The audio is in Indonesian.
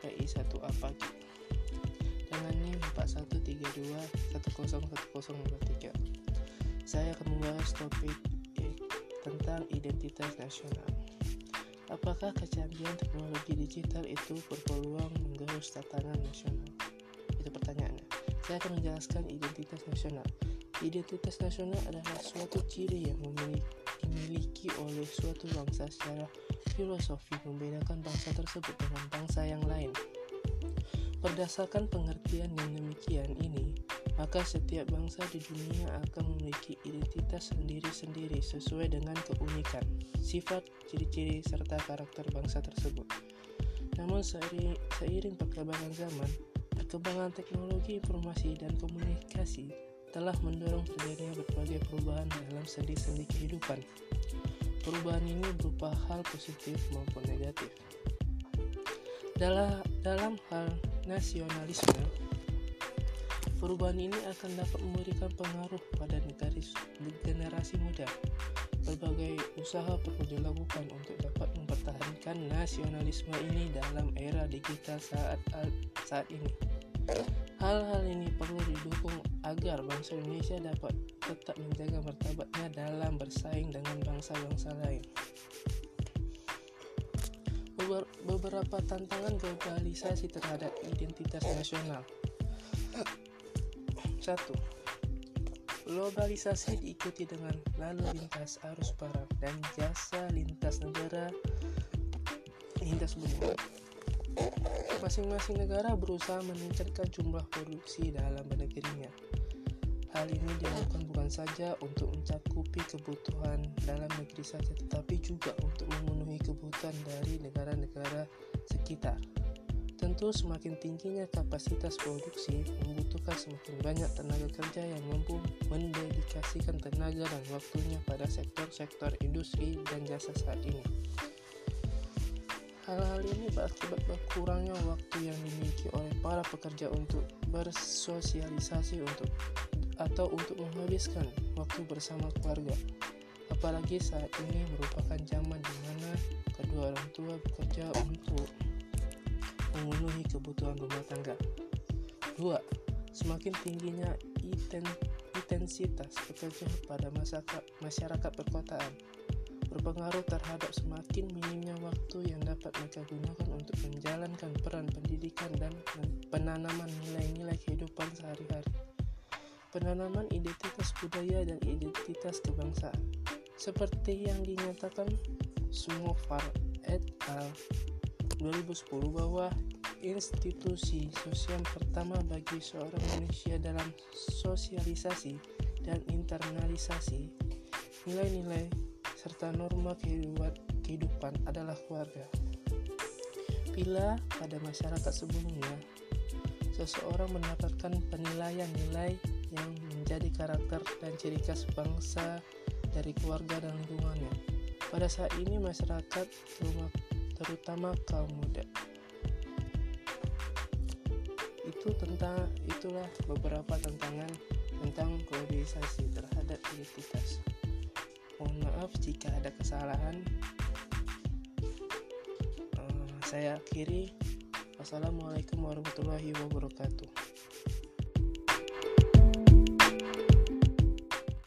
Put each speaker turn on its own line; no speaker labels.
KPI 1A pagi dengan NIM 4132101023. Saya akan membahas topik tentang identitas nasional. Apakah kecanggihan teknologi digital itu berpeluang menggerus tatanan nasional? Itu pertanyaannya. Saya akan menjelaskan identitas nasional. Identitas nasional adalah suatu ciri yang dimiliki oleh suatu bangsa secara filosofi membedakan bangsa tersebut dengan bangsa yang lain. Berdasarkan pengertian yang demikian ini, maka setiap bangsa di dunia akan memiliki identitas sendiri-sendiri sesuai dengan keunikan, sifat, ciri-ciri, serta karakter bangsa tersebut. Namun seiring perkembangan zaman, perkembangan teknologi informasi dan komunikasi telah mendorong terjadinya berbagai perubahan dalam sendi-sendi kehidupan. Perubahan ini berupa hal positif maupun negatif. Dalam, dalam hal nasionalisme, perubahan ini akan dapat memberikan pengaruh pada generasi muda. Berbagai usaha perlu dilakukan untuk dapat mempertahankan nasionalisme ini dalam era digital saat saat ini. Hal-hal ini perlu didukung agar bangsa Indonesia dapat tetap menjaga martabatnya dalam bersaing dengan bangsa-bangsa lain beberapa tantangan globalisasi terhadap identitas nasional. Satu, globalisasi diikuti dengan lalu lintas arus barang dan jasa lintas negara lintas benua. Masing-masing negara berusaha meningkatkan jumlah produksi dalam negerinya Hal ini dilakukan bukan saja untuk mencakupi kebutuhan dalam negeri saja, tetapi juga untuk memenuhi kebutuhan dari negara-negara sekitar. Tentu semakin tingginya kapasitas produksi membutuhkan semakin banyak tenaga kerja yang mampu mendedikasikan tenaga dan waktunya pada sektor-sektor industri dan jasa saat ini. Hal-hal ini berakibat berkurangnya waktu yang dimiliki oleh para pekerja untuk bersosialisasi untuk atau untuk menghabiskan waktu bersama keluarga. Apalagi saat ini merupakan zaman di mana kedua orang tua bekerja untuk memenuhi kebutuhan rumah tangga. 2. Semakin tingginya intensitas pekerja pada masyarakat perkotaan berpengaruh terhadap semakin minimnya waktu yang dapat mereka gunakan untuk menjalankan peran pendidikan dan penanaman nilai-nilai kehidupan sehari-hari penanaman identitas budaya dan identitas kebangsaan. Seperti yang dinyatakan Sumofar et al. 2010 bahwa institusi sosial pertama bagi seorang manusia dalam sosialisasi dan internalisasi nilai-nilai serta norma kehidupan adalah keluarga. Bila pada masyarakat sebelumnya seseorang mendapatkan penilaian nilai yang menjadi karakter dan ciri khas bangsa dari keluarga dan lingkungannya. Pada saat ini masyarakat terutama kaum muda itu tentang itulah beberapa tantangan tentang globalisasi terhadap identitas. Mohon maaf jika ada kesalahan. Uh, saya akhiri. Wassalamualaikum warahmatullahi wabarakatuh.